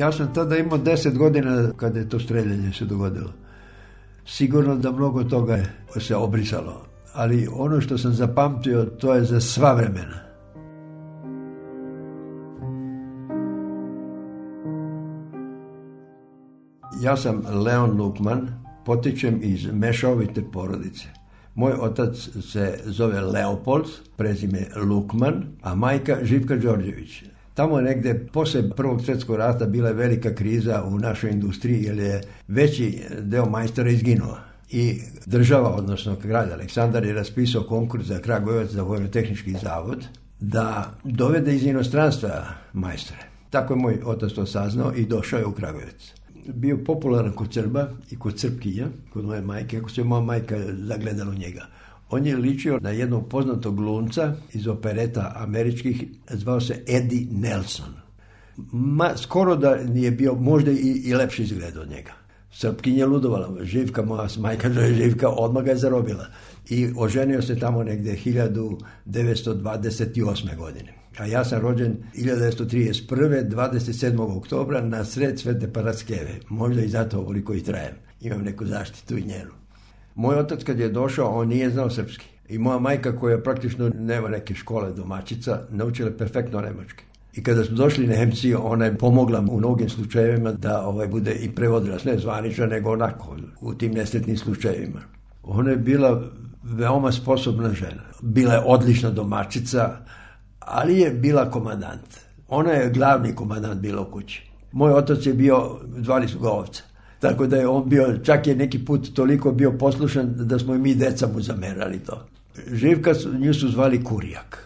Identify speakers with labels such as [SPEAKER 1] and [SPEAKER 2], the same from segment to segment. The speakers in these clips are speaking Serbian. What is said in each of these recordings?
[SPEAKER 1] Ja sam tada imao 10 godina kada je to streljanje se dogodilo. Sigurno da mnogo toga je se obrisalo. Ali ono što sam zapamtio, to je za sva vremena. Ja sam Leon Lukman, potičem iz mešovite porodice. Moj otac se zove Leopold, prezime Lukman, a majka Živka Đorđević. Tamo je negde, posle Prvog svjetskog rata, bila je velika kriza u našoj industriji, jer je veći deo majstora izginuo. I država, odnosno grad Aleksandar, je raspisao konkurs za Kragujevac za vojno-tehnički zavod da dovede iz inostranstva majstore. Tako je moj otac to saznao i došao je u Kragujevac bio popularan kod Srba i kod Crpkinja, kod moje majke, ako se moja majka zagledala u njega. On je ličio na jednog poznatog glumca iz opereta američkih, zvao se Eddie Nelson. Ma, skoro da nije bio, možda i, i lepši izgled od njega. Srpkinje ludovala, živka moja majka živka, odmah ga je zarobila. I oženio se tamo negde 1928. godine. A ja sam rođen 1931. 27. oktobra na sred Svete Paraskeve. Možda i zato ovoliko i trajem. Imam neku zaštitu i njenu. Moj otac kad je došao, on nije znao srpski. I moja majka koja praktično nema neke škole domaćica, naučila perfektno nemački. I kada smo došli na Hemci, ona je pomogla u mnogim slučajevima da ovaj bude i prevodila, ne zvanično, nego onako, u tim nesretnim slučajevima. Ona je bila veoma sposobna žena. Bila je odlična domačica, ali je bila komandant. Ona je glavni komandant bila u kući. Moj otac je bio, zvali su ga ovca. Tako da je on bio, čak je neki put toliko bio poslušan da smo i mi deca mu zamerali to. Živka su, nju su zvali Kurijak.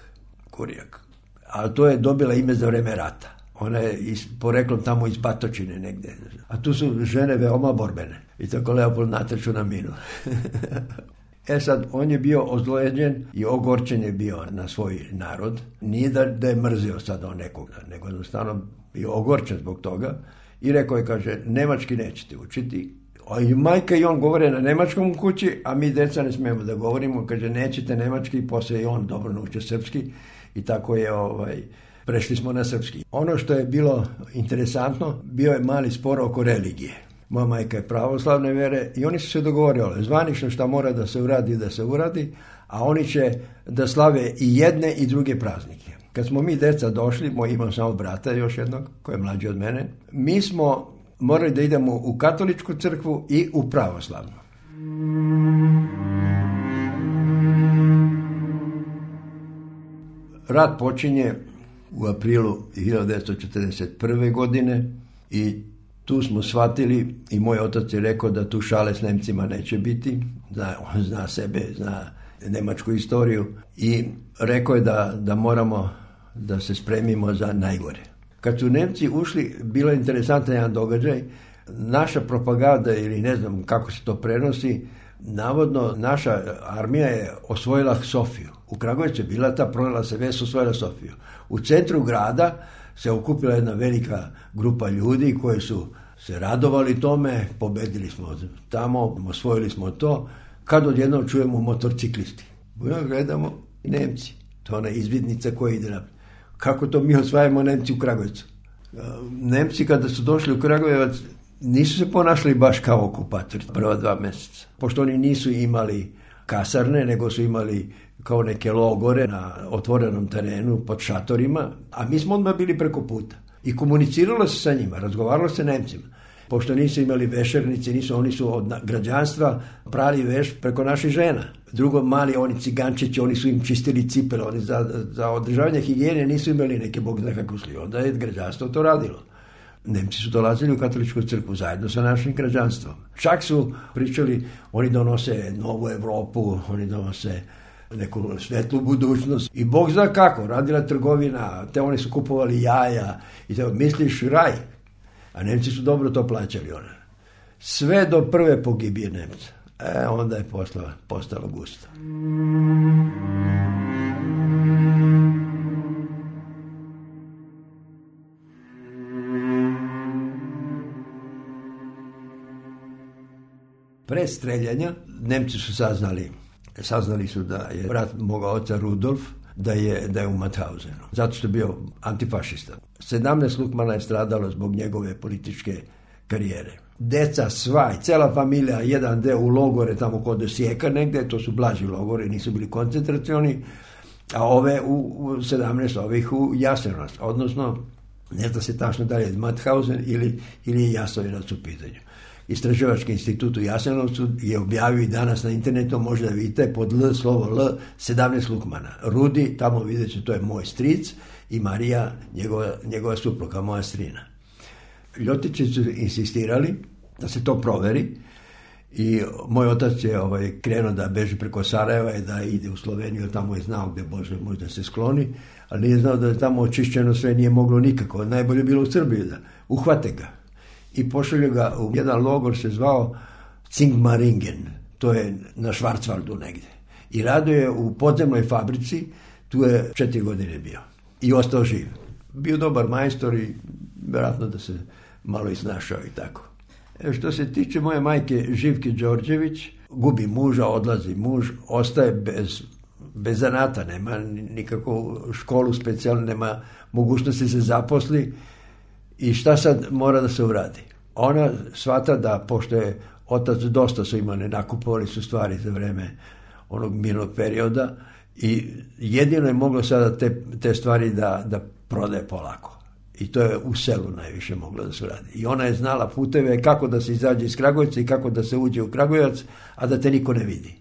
[SPEAKER 1] Kurijak. a to je dobila ime za vreme rata. Ona je iz, poreklom tamo iz Batočine negde. A tu su žene veoma borbene. I tako Leopold natrču na minu. E sad, on je bio ozlojeđen i ogorčen je bio na svoj narod. Nije da, da je mrzio sad on nekog, nego jednostavno je ogorčen zbog toga i rekao je, kaže, nemački nećete učiti, a i majka i on govore na nemačkom u kući, a mi deca ne smemo da govorimo, kaže, nećete nemački, poslije i on dobro nauče srpski i tako je ovaj, prešli smo na srpski. Ono što je bilo interesantno, bio je mali spor oko religije. Moja majka je pravoslavne vere i oni su se dogovorili zvanično šta mora da se uradi da se uradi, a oni će da slave i jedne i druge praznike. Kad smo mi deca došli, moj imam samo brata još jednog, koji je mlađi od mene, mi smo morali da idemo u katoličku crkvu i u pravoslavnu. Rat počinje u aprilu 1941. godine i tu smo shvatili i moj otac je rekao da tu šale s Nemcima neće biti. da on zna sebe, zna nemačku istoriju i rekao je da, da moramo da se spremimo za najgore. Kad su Nemci ušli, bilo je interesantan jedan događaj, naša propaganda ili ne znam kako se to prenosi, navodno naša armija je osvojila Sofiju. U Kragovicu je bila ta pronela se ves osvojila Sofiju. U centru grada se okupila jedna velika grupa ljudi koji su se radovali tome, pobedili smo tamo, osvojili smo to, kad odjednom čujemo motorciklisti. Ja gledamo Nemci, to je ona izvidnica koja ide na kako to mi osvajamo Nemci u Kragujevcu. E, Nemci kada su došli u Kragujevac nisu se ponašali baš kao okupatori prva dva mjeseca. Pošto oni nisu imali kasarne, nego su imali kao neke logore na otvorenom terenu pod šatorima, a mi smo odmah bili preko puta. I komuniciralo se sa njima, razgovaralo se Nemcima. Pošto nisu imali vešernice, nisu, oni su od građanstva prali veš preko naših žena. Drugo, mali oni cigančići, oni su im čistili cipele, oni za, za održavanje higijene nisu imali neke bog zna kakvu sliju. Onda je građanstvo to radilo. Nemci su dolazili u katoličku crkvu zajedno sa našim građanstvom. Čak su pričali, oni donose novu Evropu, oni donose neku svetlu budućnost. I Bog zna kako, radila trgovina, te oni su kupovali jaja i te misliš raj. A Nemci su dobro to plaćali ona. Sve do prve pogibije Nemca. E, onda je postala, postalo gusto. Pre streljanja Nemci su saznali saznali su da je brat moga oca Rudolf da je, da je u Mathausenu, zato što je bio antifašista. 17 Lukmana je stradalo zbog njegove političke karijere deca sva i cela familija, jedan deo u logore tamo kod Osijeka negde, to su blaži logore, nisu bili koncentracioni, a ove u, u 17, ovih u Jasenovac, odnosno ne zna se tačno da li je Mathausen ili, ili je Jasovinac u pitanju. Istraživački institut u Jasenovcu je objavio i danas na internetu, možda vidite pod L, slovo L, 17 lukmana. Rudi, tamo vidjet ćete, to je moj stric i Marija, njegova, njegova supruga, moja strina. Ljotići su insistirali da se to proveri i moj otac je ovaj, krenuo da beži preko Sarajeva i da ide u Sloveniju, tamo je znao gde Bože možda se skloni, ali nije znao da je tamo očišćeno sve, nije moglo nikako. Najbolje je bilo u Srbiji da uhvate ga i pošalju ga u jedan logor se zvao Cingmaringen, to je na Švarcvaldu negde. I rado je u podzemnoj fabrici, tu je četiri godine bio i ostao živ. Bio dobar majstor i verovatno da se malo iznašao i tako. E, što se tiče moje majke Živke Đorđević, gubi muža, odlazi muž, ostaje bez, bez zanata, nema nikako školu specijalnu, nema mogućnosti da se zaposli i šta sad mora da se uradi? Ona svata da, pošto je otac dosta su imali, nakupovali su stvari za vreme onog mirnog perioda i jedino je moglo sada te, te stvari da, da prodaje polako. I to je u selu najviše moglo da se radi. I ona je znala puteve kako da se izađe iz Kragujevca i kako da se uđe u Kragujevac, a da te niko ne vidi.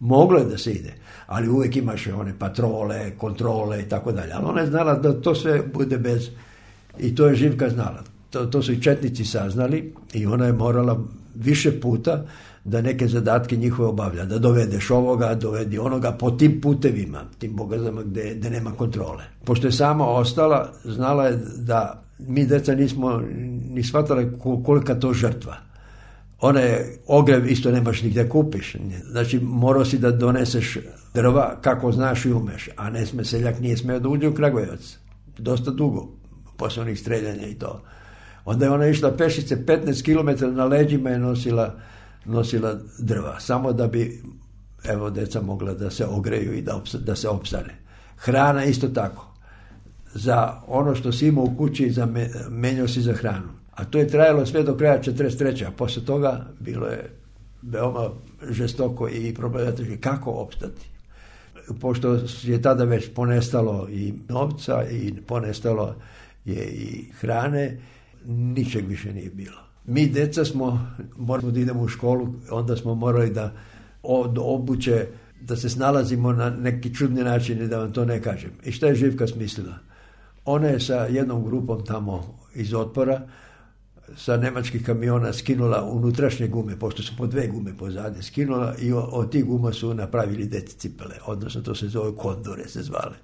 [SPEAKER 1] Moglo je da se ide, ali uvek imaš one patrole, kontrole i tako dalje. Ali ona je znala da to sve bude bez... I to je Živka znala. To, to su i četnici saznali i ona je morala više puta da neke zadatke njihove obavlja, da dovedeš ovoga, dovedi onoga po tim putevima, tim bogazama gde, gde nema kontrole. Pošto je sama ostala, znala je da mi deca nismo ni shvatali kolika to žrtva. Ona je ogrev isto nemaš nigdje kupiš. Znači morao si da doneseš drva kako znaš i umeš, a ne sme seljak nije smeo da uđe u Kragujevac. Dosta dugo, posle onih streljanja i to. Onda je ona išla pešice 15 km na leđima je nosila nosila drva, samo da bi evo deca mogla da se ogreju i da, da se opstane. Hrana isto tako. Za ono što si imao u kući, za me, menio si za hranu. A to je trajalo sve do kraja 43. A posle toga bilo je veoma žestoko i problematično kako opstati. Pošto je tada već ponestalo i novca i ponestalo je i hrane, ničeg više nije bilo. Mi deca smo, moramo da idemo u školu, onda smo morali da od obuće, da se snalazimo na neki čudni način, da vam to ne kažem. I šta je Živka smislila? Ona je sa jednom grupom tamo iz otpora, sa nemačkih kamiona skinula unutrašnje gume, pošto su po dve gume pozadnje skinula i od tih guma su napravili deci cipele, odnosno to se zove kondore se zvale.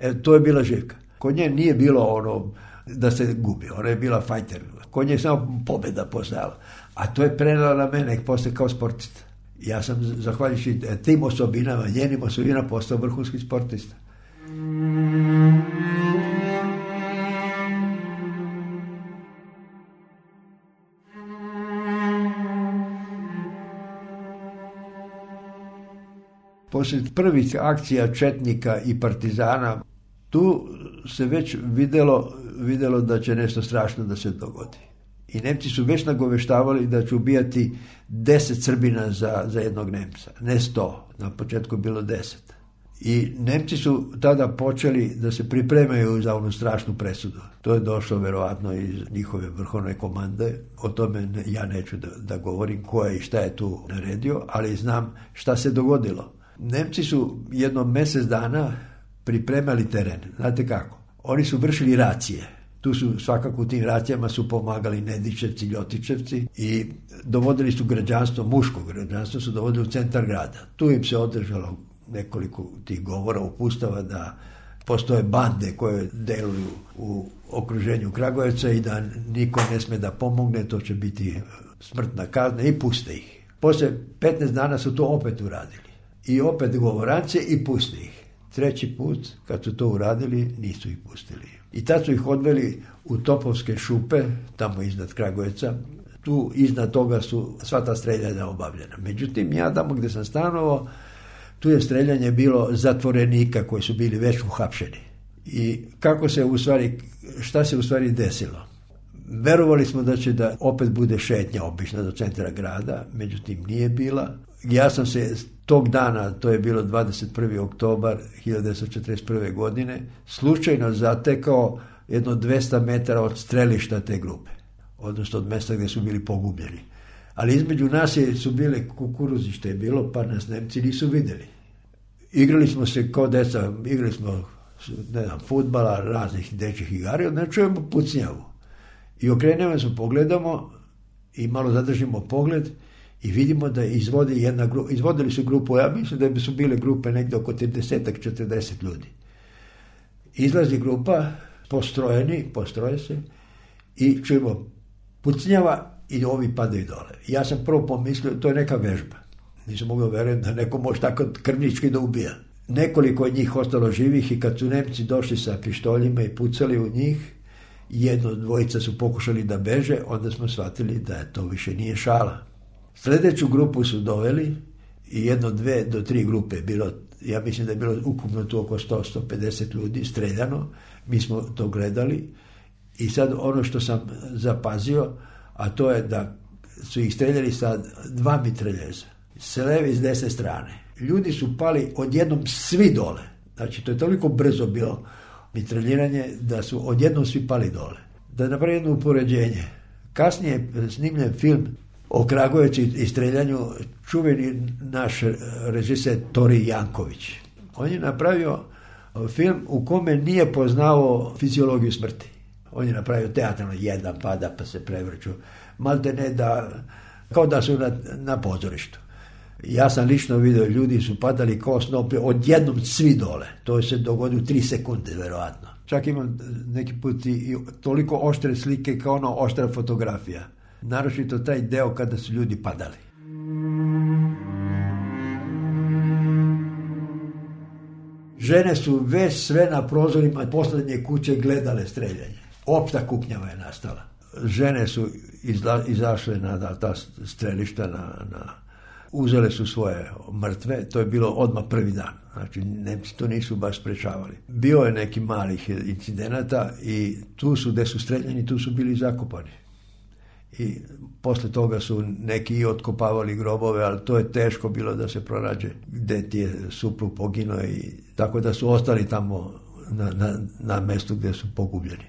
[SPEAKER 1] E, to je bila živka. Kod nje nije bilo ono da se gubi. Ona je bila fajter. Kod nje samo pobeda poznala. A to je prenala na mene posle kao sportista. Ja sam, zahvaljujući e, tim osobinama, njenim osobinama, postao vrhunski sportista. Poslije prvih akcija Četnika i Partizana, tu se već videlo videlo da će nešto strašno da se dogodi. I Nemci su već nagoveštavali da će ubijati 10 Srbina za, za jednog Nemca. Ne 100, na početku bilo 10. I Nemci su tada počeli da se pripremaju za onu strašnu presudu. To je došlo verovatno iz njihove vrhovne komande. O tome ja neću da, da govorim ko je i šta je tu naredio, ali znam šta se dogodilo. Nemci su jedno mesec dana pripremali teren. Znate kako? Oni su vršili racije. Tu su svakako u tim racijama su pomagali Nedićevci, Ljotićevci i dovodili su građanstvo, muško građanstvo su dovodili u centar grada. Tu im se održalo nekoliko tih govora, upustava da postoje bande koje deluju u okruženju Kragujevca i da niko ne sme da pomogne, to će biti smrtna kazna i puste ih. Posle 15 dana su to opet uradili. I opet govorance i puste ih. Treći put, kad su to uradili, nisu ih pustili. I tad su ih odveli u Topovske šupe, tamo iznad Kragujevca. Tu iznad toga su sva ta streljanja obavljena. Međutim, ja tamo gde sam stanovao, tu je streljanje bilo zatvorenika koji su bili već uhapšeni. I kako se u stvari, šta se u stvari desilo? Verovali smo da će da opet bude šetnja obična do centra grada, međutim nije bila. Ja sam se tog dana, to je bilo 21. oktobar 1941. godine, slučajno zatekao jedno 200 metara od strelišta te grupe, odnosno od mesta gde su bili pogubljeni. Ali između nas je, su bile kukuruzište je bilo, pa nas Nemci nisu videli. Igrali smo se kao deca, igrali smo ne znam, futbala, raznih dečjih igara, onda čujemo pucnjavu. I okrenemo se, pogledamo i malo zadržimo pogled i vidimo da izvodi jedna gru, izvodili su grupu, ja mislim da bi su bile grupe negde oko 30-40 ljudi. Izlazi grupa, postrojeni, postroje se i čujemo pucnjava i ovi padaju dole. Ja sam prvo pomislio, to je neka vežba. Nisam mogao vjerujem da neko može tako krvnički da ubija. Nekoliko od njih ostalo živih i kad su Nemci došli sa pištoljima i pucali u njih, jedno dvojica su pokušali da beže, onda smo shvatili da je to više nije šala Sljedeću grupu su doveli i jedno, dve do tri grupe bilo, ja mislim da je bilo ukupno tu oko 100-150 ljudi streljano, mi smo to gledali i sad ono što sam zapazio, a to je da su ih streljali sa dva mitraljeza, s leve i s desne strane. Ljudi su pali odjednom svi dole, znači to je toliko brzo bilo mitraljiranje da su odjednom svi pali dole. Da napravim jedno upoređenje, kasnije je snimljen film o Kragovicu i streljanju čuveni naš e, režiser Tori Janković. On je napravio e, film u kome nije poznao fiziologiju smrti. On je napravio teatralno jedan pada pa se prevrću. Malte ne da, kao da su na, na pozorištu. Ja sam lično video ljudi su padali kao snoplje, odjednom svi dole. To se dogodi u tri sekunde, verovatno. Čak imam e, neki put i toliko oštre slike kao ono oštra fotografija naročito taj deo kada su ljudi padali. Žene su već sve na prozorima poslednje kuće gledale streljanje. Opšta kuknjava je nastala. Žene su izla, izašle na ta strelišta, na, na, uzele su svoje mrtve, to je bilo odmah prvi dan. Znači, Nemci to nisu baš sprečavali. Bio je neki malih incidenata i tu su, gde su streljani, tu su bili zakopani i posle toga su neki i otkopavali grobove, ali to je teško bilo da se pronađe gde ti je suprug poginuo i tako da su ostali tamo na, na, na mestu gde su pogubljeni.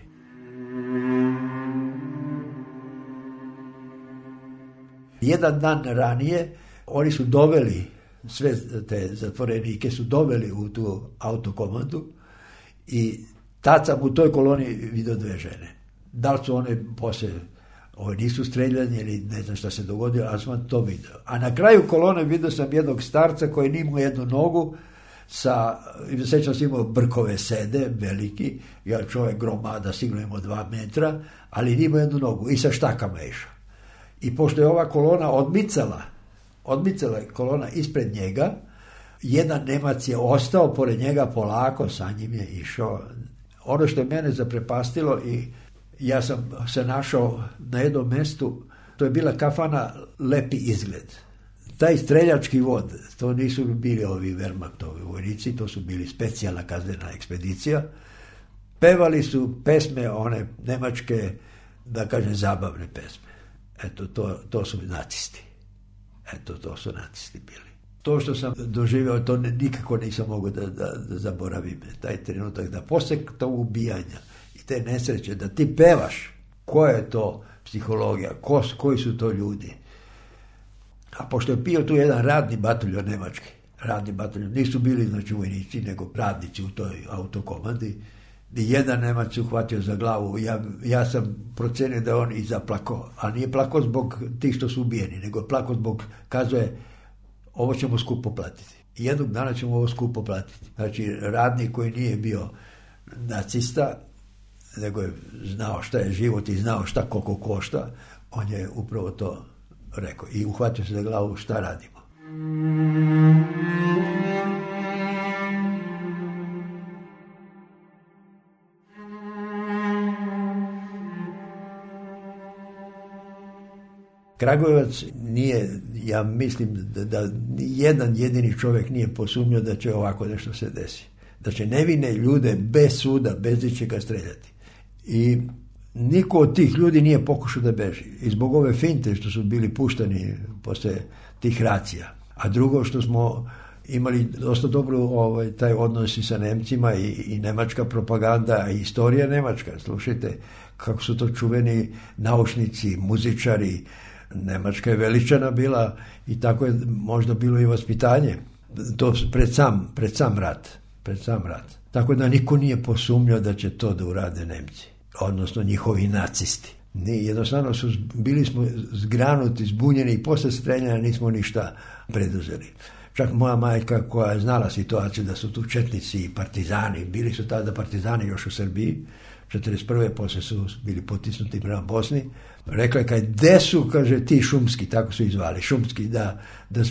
[SPEAKER 1] Jedan dan ranije oni su doveli, sve te zatvorenike su doveli u tu autokomandu i tad sam u toj koloni vidio dve žene. Da li su one posle Ovo nisu streljani ili ne znam šta se dogodilo, ali sam to vidio. A na kraju kolone video sam jednog starca koji nije imao jednu nogu, sa, sećam se imao brkove sede, veliki, ja čovjek gromada, sigurno imao dva metra, ali nije jednu nogu i sa štakama išao. I pošto je ova kolona odmicala, odmicala je kolona ispred njega, jedan Nemac je ostao pored njega polako, sa njim je išao. Ono što je mene zaprepastilo i ja sam se našao na jednom mestu, to je bila kafana Lepi izgled. Taj streljački vod, to nisu bili ovi Wehrmachtovi vojnici, to su bili specijalna kaznena ekspedicija. Pevali su pesme, one nemačke, da kažem, zabavne pesme. Eto, to, to su nacisti. Eto, to su nacisti bili. To što sam doživio, to nikako nisam mogao da, da, da zaboravim. Taj trenutak, da posle to ubijanja, te nesreće, da ti pevaš, ko je to psihologija, ko, koji su to ljudi. A pošto je bio tu jedan radni bataljon Nemački, radni bataljon, nisu bili znači vojnici, nego radnici u toj autokomandi, ni jedan Nemac se uhvatio za glavu. Ja, ja sam procenio da on i zaplako, a nije plako zbog tih što su ubijeni, nego plako zbog, kazuje, ovo ćemo skupo platiti. Jednog dana ćemo ovo skupo platiti. Znači, radnik koji nije bio nacista, nego je znao šta je život i znao šta koliko košta, on je upravo to rekao i uhvatio se za glavu šta radimo. Kragujevac nije, ja mislim da, da jedan jedini čovjek nije posumnio da će ovako nešto se desiti. Da će nevine ljude bez suda, bez ičega streljati. I niko od tih ljudi nije pokušao da beži. I zbog ove finte što su bili pušteni posle tih racija. A drugo što smo imali dosta dobro ovaj, taj odnos i sa Nemcima i, i nemačka propaganda, i istorija Nemačka. Slušajte kako su to čuveni naučnici, muzičari, Nemačka je veličana bila i tako je možda bilo i vaspitanje. To pred sam, pred sam rat. Pred sam rat. Tako da niko nije posumnjao da će to da urade Nemci odnosno njihovi nacisti. Ne, jednostavno su, bili smo zgranuti, zbunjeni i posle streljanja nismo ništa preduzeli. Čak moja majka koja je znala situaciju da su tu četnici i partizani, bili su tada partizani još u Srbiji, 41. posle su bili potisnuti prema Bosni, rekla je kaj, gde su, kaže, ti šumski, tako su izvali, šumski, da, da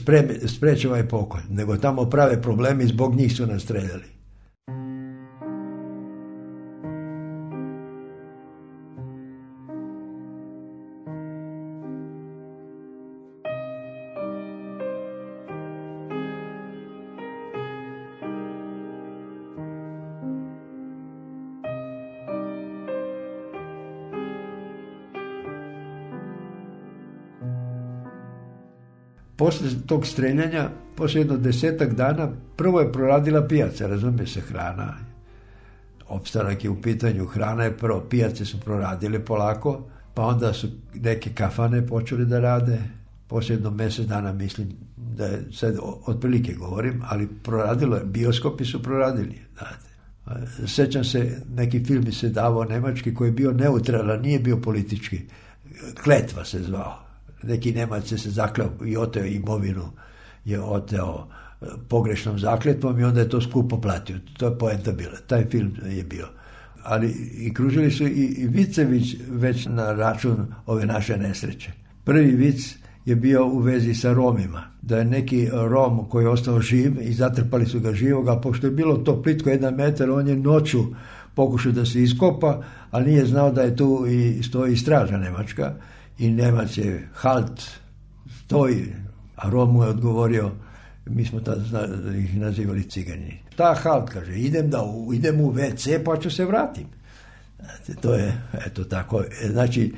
[SPEAKER 1] spreče ovaj pokolj, nego tamo prave problemi, zbog njih su nas streljali. posle tog streljanja, posle jedno desetak dana, prvo je proradila pijaca, razumije se, hrana. Opstanak je u pitanju, hrana je prvo, pijace su proradile polako, pa onda su neke kafane počeli da rade, posle jedno mesec dana mislim da je, sad otprilike govorim, ali proradilo je, bioskopi su proradili, znate. Sećam se, neki film se davao nemački koji je bio neutralan, nije bio politički. Kletva se zvao neki Nemac je se zakleo i oteo imovinu je oteo e, pogrešnom zakletvom i onda je to skupo platio. To je poenta bila. Taj film je bio. Ali i kružili su i, i vicević već na račun ove naše nesreće. Prvi vic je bio u vezi sa Romima. Da je neki Rom koji je ostao živ i zatrpali su ga živoga, pošto je bilo to plitko jedan metar, on je noću pokušao da se iskopa, ali nije znao da je tu i stoji straža Nemačka i Nemac je halt, stoji, a Rom mu je odgovorio, mi smo tad ih nazivali cigani. Ta halt kaže, idem, da, idem u WC pa ću se vratim. To je, eto tako, e, znači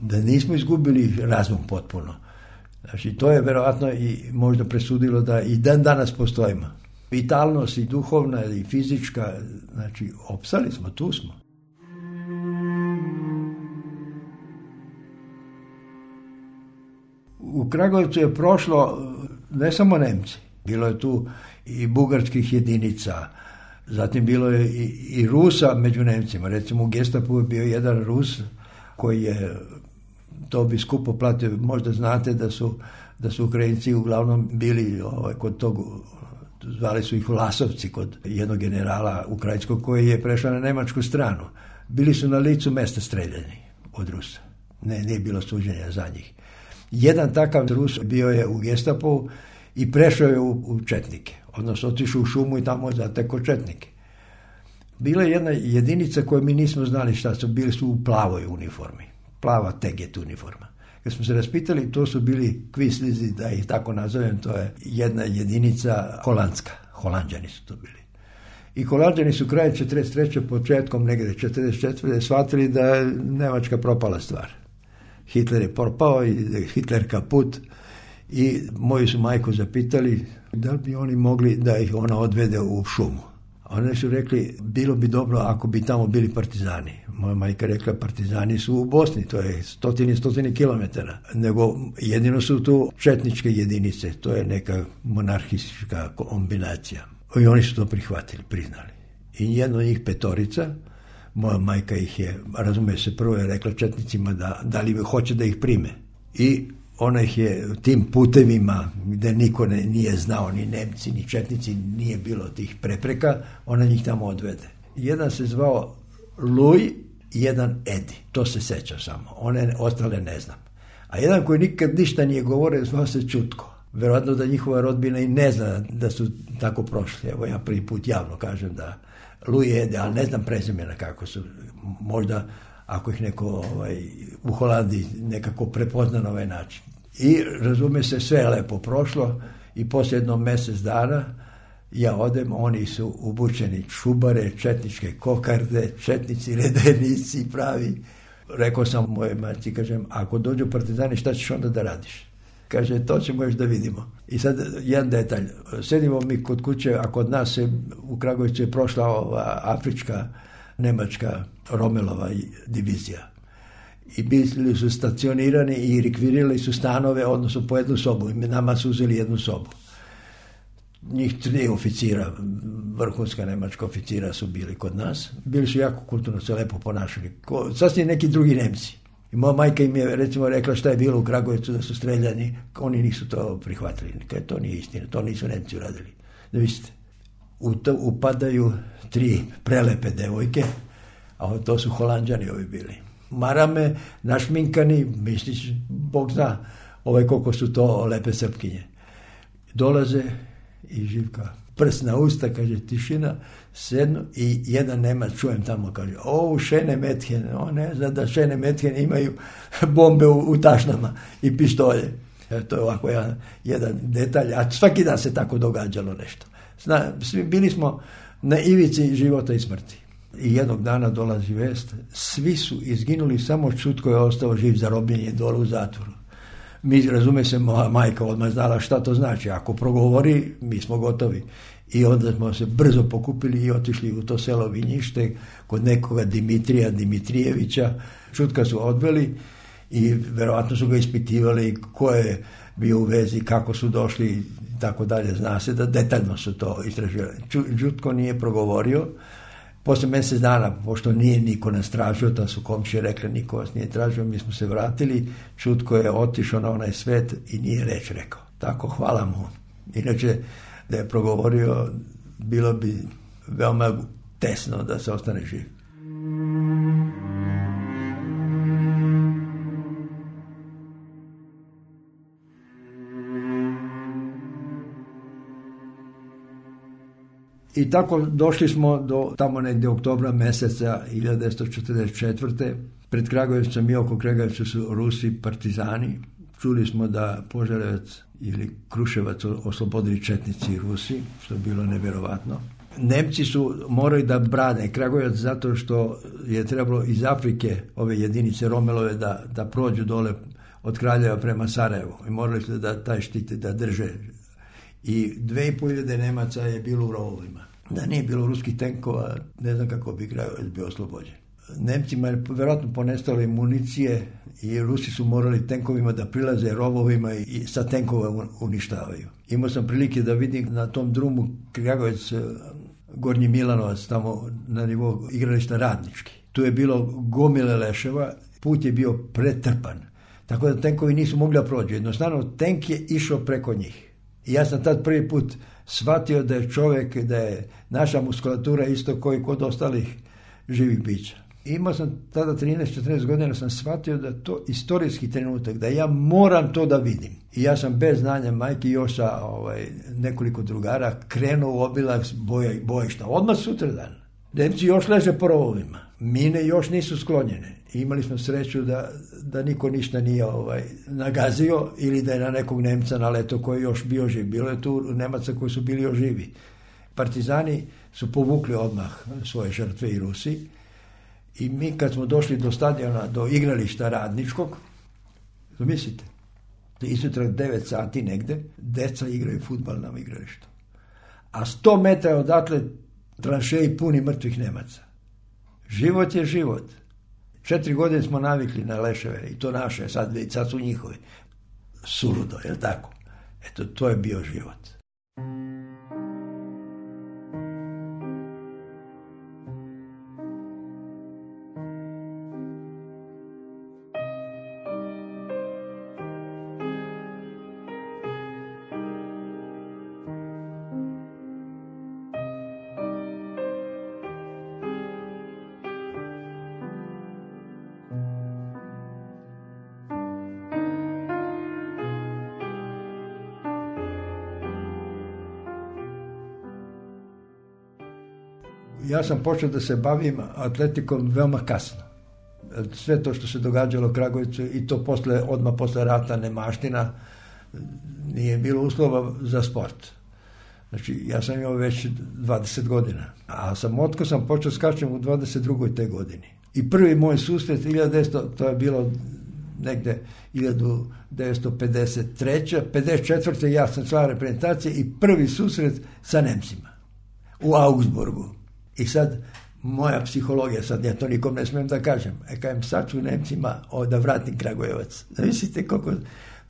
[SPEAKER 1] da nismo izgubili razum potpuno. Znači, to je verovatno i možda presudilo da i dan danas postojimo. Vitalnost i duhovna i fizička, znači, opsali smo, tu smo. U Kragovicu je prošlo e, ne samo Nemci, bilo je tu i bugarskih jedinica, zatim bilo je i, i Rusa među Nemcima. Recimo u Gestapu je bio jedan Rus koji je to bi skupo platio. Možda znate da su, da su Ukrajinci uglavnom bili ovaj, kod tog zvali su ih Lasovci kod jednog generala ukrajinskog koji je prešao na nemačku stranu. Bili su na licu mesta streljani od Rusa. Ne, nije bilo suđenja za njih. Jedan takav Rus bio je u gestapu i prešao je u, u Četnike. Odnosno, otišao u šumu i tamo zateko Četnike. Bila je jedna jedinica koju mi nismo znali šta su, bili su u plavoj uniformi. Plava teget uniforma. Kad smo se raspitali, to su bili kvislizi, da ih tako nazovem, to je jedna jedinica holandska. Holandjani su to bili. I kolanđani su kraj 43. početkom negde 44. shvatili da je Nemačka propala stvar. Hitler je propao i Hitler kaput i moju su majku zapitali da li bi oni mogli da ih ona odvede u šumu. Oni su rekli, bilo bi dobro ako bi tamo bili partizani. Moja majka rekla, partizani su u Bosni, to je stotini, stotini kilometara. Nego jedino su tu četničke jedinice, to je neka monarhistička kombinacija. I oni su to prihvatili, priznali. I jedno njih petorica, moja majka ih je, razume se, prvo je rekla četnicima da, da li hoće da ih prime. I ona ih je tim putevima gde niko ne, nije znao, ni Nemci, ni Četnici, nije bilo tih prepreka, ona njih tamo odvede. Jedan se zvao Luj, jedan Edi. To se seća samo. One ostale ne znam. A jedan koji nikad ništa nije govorio, zvao se Čutko. Verovatno da njihova rodbina i ne zna da su tako prošli. Evo ja prvi put javno kažem da lujede, ali ne znam prezimena kako su. Možda ako ih neko ovaj, u Holandiji nekako prepozna na ovaj način. I razume se, sve je lepo prošlo i poslije mesec dana ja odem, oni su obučeni čubare, četničke kokarde, četnici, redenici pravi. Rekao sam moje maci, kažem, ako dođu partizani, šta ćeš onda da radiš? Kaže, to ćemo još da vidimo. I sad jedan detalj. Sedimo mi kod kuće, a kod nas je u Kragovicu je prošla ova afrička, nemačka Romelova divizija. I bili su stacionirani i rekvirirali su stanove, odnosno po jednu sobu. I nama su uzeli jednu sobu. Njih tri oficira, vrhunska nemačka oficira su bili kod nas. Bili su jako kulturno se lepo ponašali. Sasvim neki drugi Nemci. I moja majka im je recimo rekla šta je bilo u Kragujevcu da su streljani. Oni nisu to prihvatili. Kaj to nije istina. To nisu Nemci uradili. Da vidite. U to upadaju tri prelepe devojke, a to su holanđani ovi bili. Marame, našminkani, misliš, Bog zna ovaj koliko su to lepe srpkinje. Dolaze i Živka prs na usta, kaže tišina, sedno i jedan nema čujem tamo kaže, o, šene methen, o ne zna da šene methen imaju bombe u, u tašnama i pištolje. E, to je ovako jedan, jedan detalj, a svaki dan se tako događalo nešto. Zna, svi bili smo na ivici života i smrti. I jednog dana dolazi vest, svi su izginuli, samo Čutko je ostao živ zarobljen je dole u zatvoru. Mi, razume se, moja majka odmah znala šta to znači. Ako progovori, mi smo gotovi. I onda smo se brzo pokupili i otišli u to selo Vinjište kod nekoga Dimitrija Dimitrijevića. Šutka su odveli i verovatno su ga ispitivali ko je bio u vezi, kako su došli i tako dalje. Zna se da detaljno su to istraživali. Žutko nije progovorio. Posle mesec dana, pošto nije niko nas tražio, da su komšije rekli niko vas nije tražio, mi smo se vratili, Čutko je otišao na onaj svet i nije reč rekao. Tako, hvala mu. Inače, da je progovorio, bilo bi veoma tesno da se ostane živ. I tako došli smo do tamo negdje oktobra meseca 1944. Pred Kragujevcem i oko Kragujevca su Rusi partizani Čuli smo da Požarevac ili Kruševac oslobodili četnici Rusi, što je bilo neverovatno. Nemci su morali da brane Kragujevac zato što je trebalo iz Afrike ove jedinice Romelove da, da prođu dole od Kraljeva prema Sarajevu i morali su da taj štite da drže. I dve i poljede Nemaca je bilo u rovovima. Da nije bilo ruskih tenkova, ne znam kako bi Kragujevac bio oslobođen. Nemcima je verovatno ponestalo i municije i Rusi su morali tenkovima da prilaze rovovima i sa tenkova uništavaju. Imao sam prilike da vidim na tom drumu Kragovec, e, Gornji Milanovac tamo na nivou igrališta radnički. Tu je bilo gomile leševa, put je bio pretrpan. Tako da tenkovi nisu mogli da prođu. Jednostavno, tenk je išao preko njih. I ja sam tad prvi put shvatio da je čovek, da je naša muskulatura isto koji kod ostalih živih bića imao sam tada 13-14 godina sam shvatio da to istorijski trenutak, da ja moram to da vidim. I ja sam bez znanja majke još sa ovaj, nekoliko drugara krenuo u obilak boje, bojišta. Odmah sutradan. Nemci još leže po rovovima. Mine još nisu sklonjene. I imali smo sreću da, da niko ništa nije ovaj, nagazio ili da je na nekog Nemca naleto koji je još bio živ. Bilo je tu Nemaca koji su bili još živi. Partizani su povukli odmah svoje žrtve i Rusi I mi kad smo došli do stadiona, do igrališta radničkog, zamislite, isutra 9 sati negde, deca igraju futbal na igralištu. A 100 metara odatle tranšeji puni mrtvih Nemaca. Život je život. Četiri godine smo navikli na leševe i to naše, sad, sad su njihovi. Suludo, je li tako? Eto, to je bio život. sam počeo da se bavim atletikom veoma kasno. Sve to što se događalo u Kragujevcu i to posle, odmah posle rata nemaština, nije bilo uslova za sport. Znači, ja sam imao već 20 godina. A sa motko sam počeo da skačem u 22. te godini. I prvi moj susret, 1900, to je bilo negde 1953. 54. ja sam član reprezentacije i prvi susret sa Nemcima u Augsburgu. I sad, moja psihologija, sad ja to nikom ne smem da kažem, e kajem sad ću Nemcima o, da vratim Kragujevac. Zamislite koliko,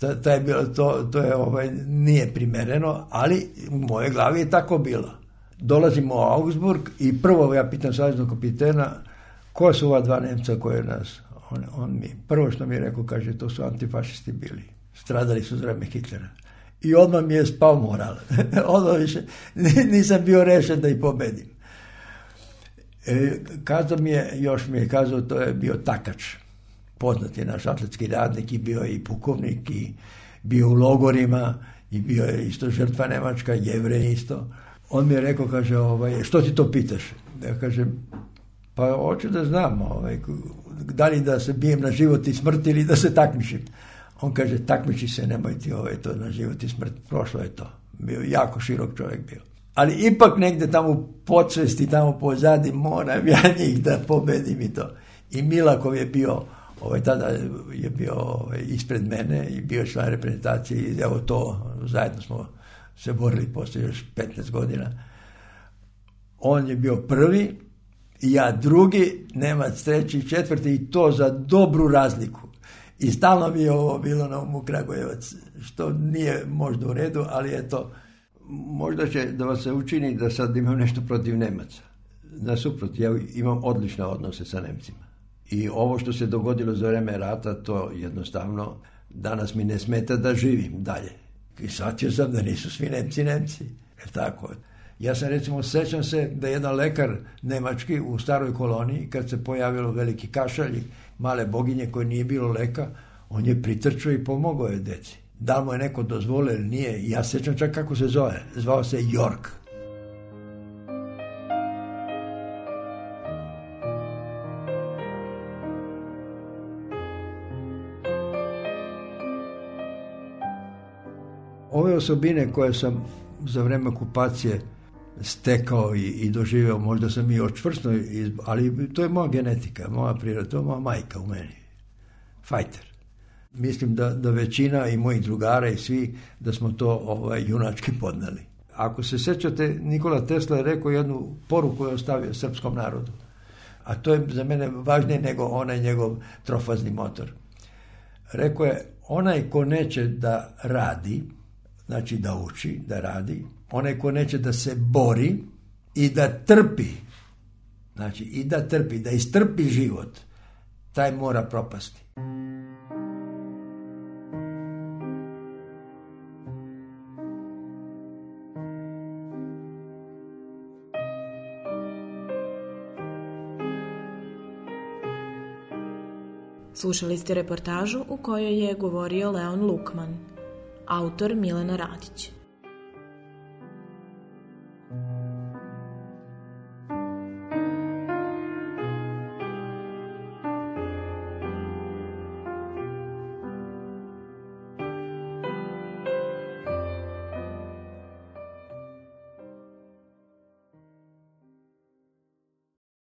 [SPEAKER 1] to, to, je bilo, to, to je, ovaj, nije primereno, ali u moje glavi je tako bilo. Dolazimo u Augsburg i prvo ja pitam saveznog kapitena ko su ova dva Nemca koje nas on, on mi, prvo što mi je rekao, kaže, to su antifašisti bili. Stradali su za vreme Hitlera. I odmah mi je spao moral. odmah više, nisam bio rešen da ih pobedim. E, kazao mi je, još mi je kazao, to je bio takač. poznati naš atletski radnik i bio je i pukovnik i bio u logorima i bio je isto žrtva Nemačka, jevre isto. On mi je rekao, kaže, ovaj, što ti to pitaš? Ja kažem, pa hoću da znam, ovaj, da li da se bijem na život i smrt ili da se takmišim. On kaže, takmiči se, nemoj ti ovaj, to na život i smrt, prošlo je to. Bio jako širok čovjek bio ali ipak negde tamo počesti, tamo pozadi moram ja njih da pobedim i to. I Milakov je bio ovaj, tada je bio ovaj, ispred mene i bio član reprezentacije i evo to, zajedno smo se borili posle još 15 godina. On je bio prvi i ja drugi, Nemac treći i četvrti i to za dobru razliku. I stalno mi je ovo bilo na umu Kragujevac, što nije možda u redu, ali je to možda će da vas se učini da sad imam nešto protiv Nemaca. Nasuprot, ja imam odlične odnose sa Nemcima. I ovo što se dogodilo za vreme rata, to jednostavno danas mi ne smeta da živim dalje. I sad će sam da nisu svi Nemci Nemci. Jer tako ja sam recimo, sećam se da jedan lekar nemački u staroj koloniji, kad se pojavilo veliki kašalj, male boginje koje nije bilo leka, on je pritrčao i pomogao je deci da mu je neko dozvolio ili nije. Ja sećam čak kako se zove. Zvao se York. Ove osobine koje sam za vreme okupacije stekao i, i doživeo, možda sam i očvrsno, ali to je moja genetika, moja priroda, to je moja majka u meni. Fajter. Mislim da, da većina i mojih drugara i svi da smo to ovaj, junački podneli. Ako se sećate, Nikola Tesla je rekao jednu poruku koju je ostavio srpskom narodu. A to je za mene važnije nego onaj njegov trofazni motor. Rekao je, onaj ko neće da radi, znači da uči, da radi, onaj ko neće da se bori i da trpi, znači i da trpi, da istrpi život, taj mora propasti.
[SPEAKER 2] Slušali ste reportažu u kojoj je govorio Leon Lukman, autor Milena Radić.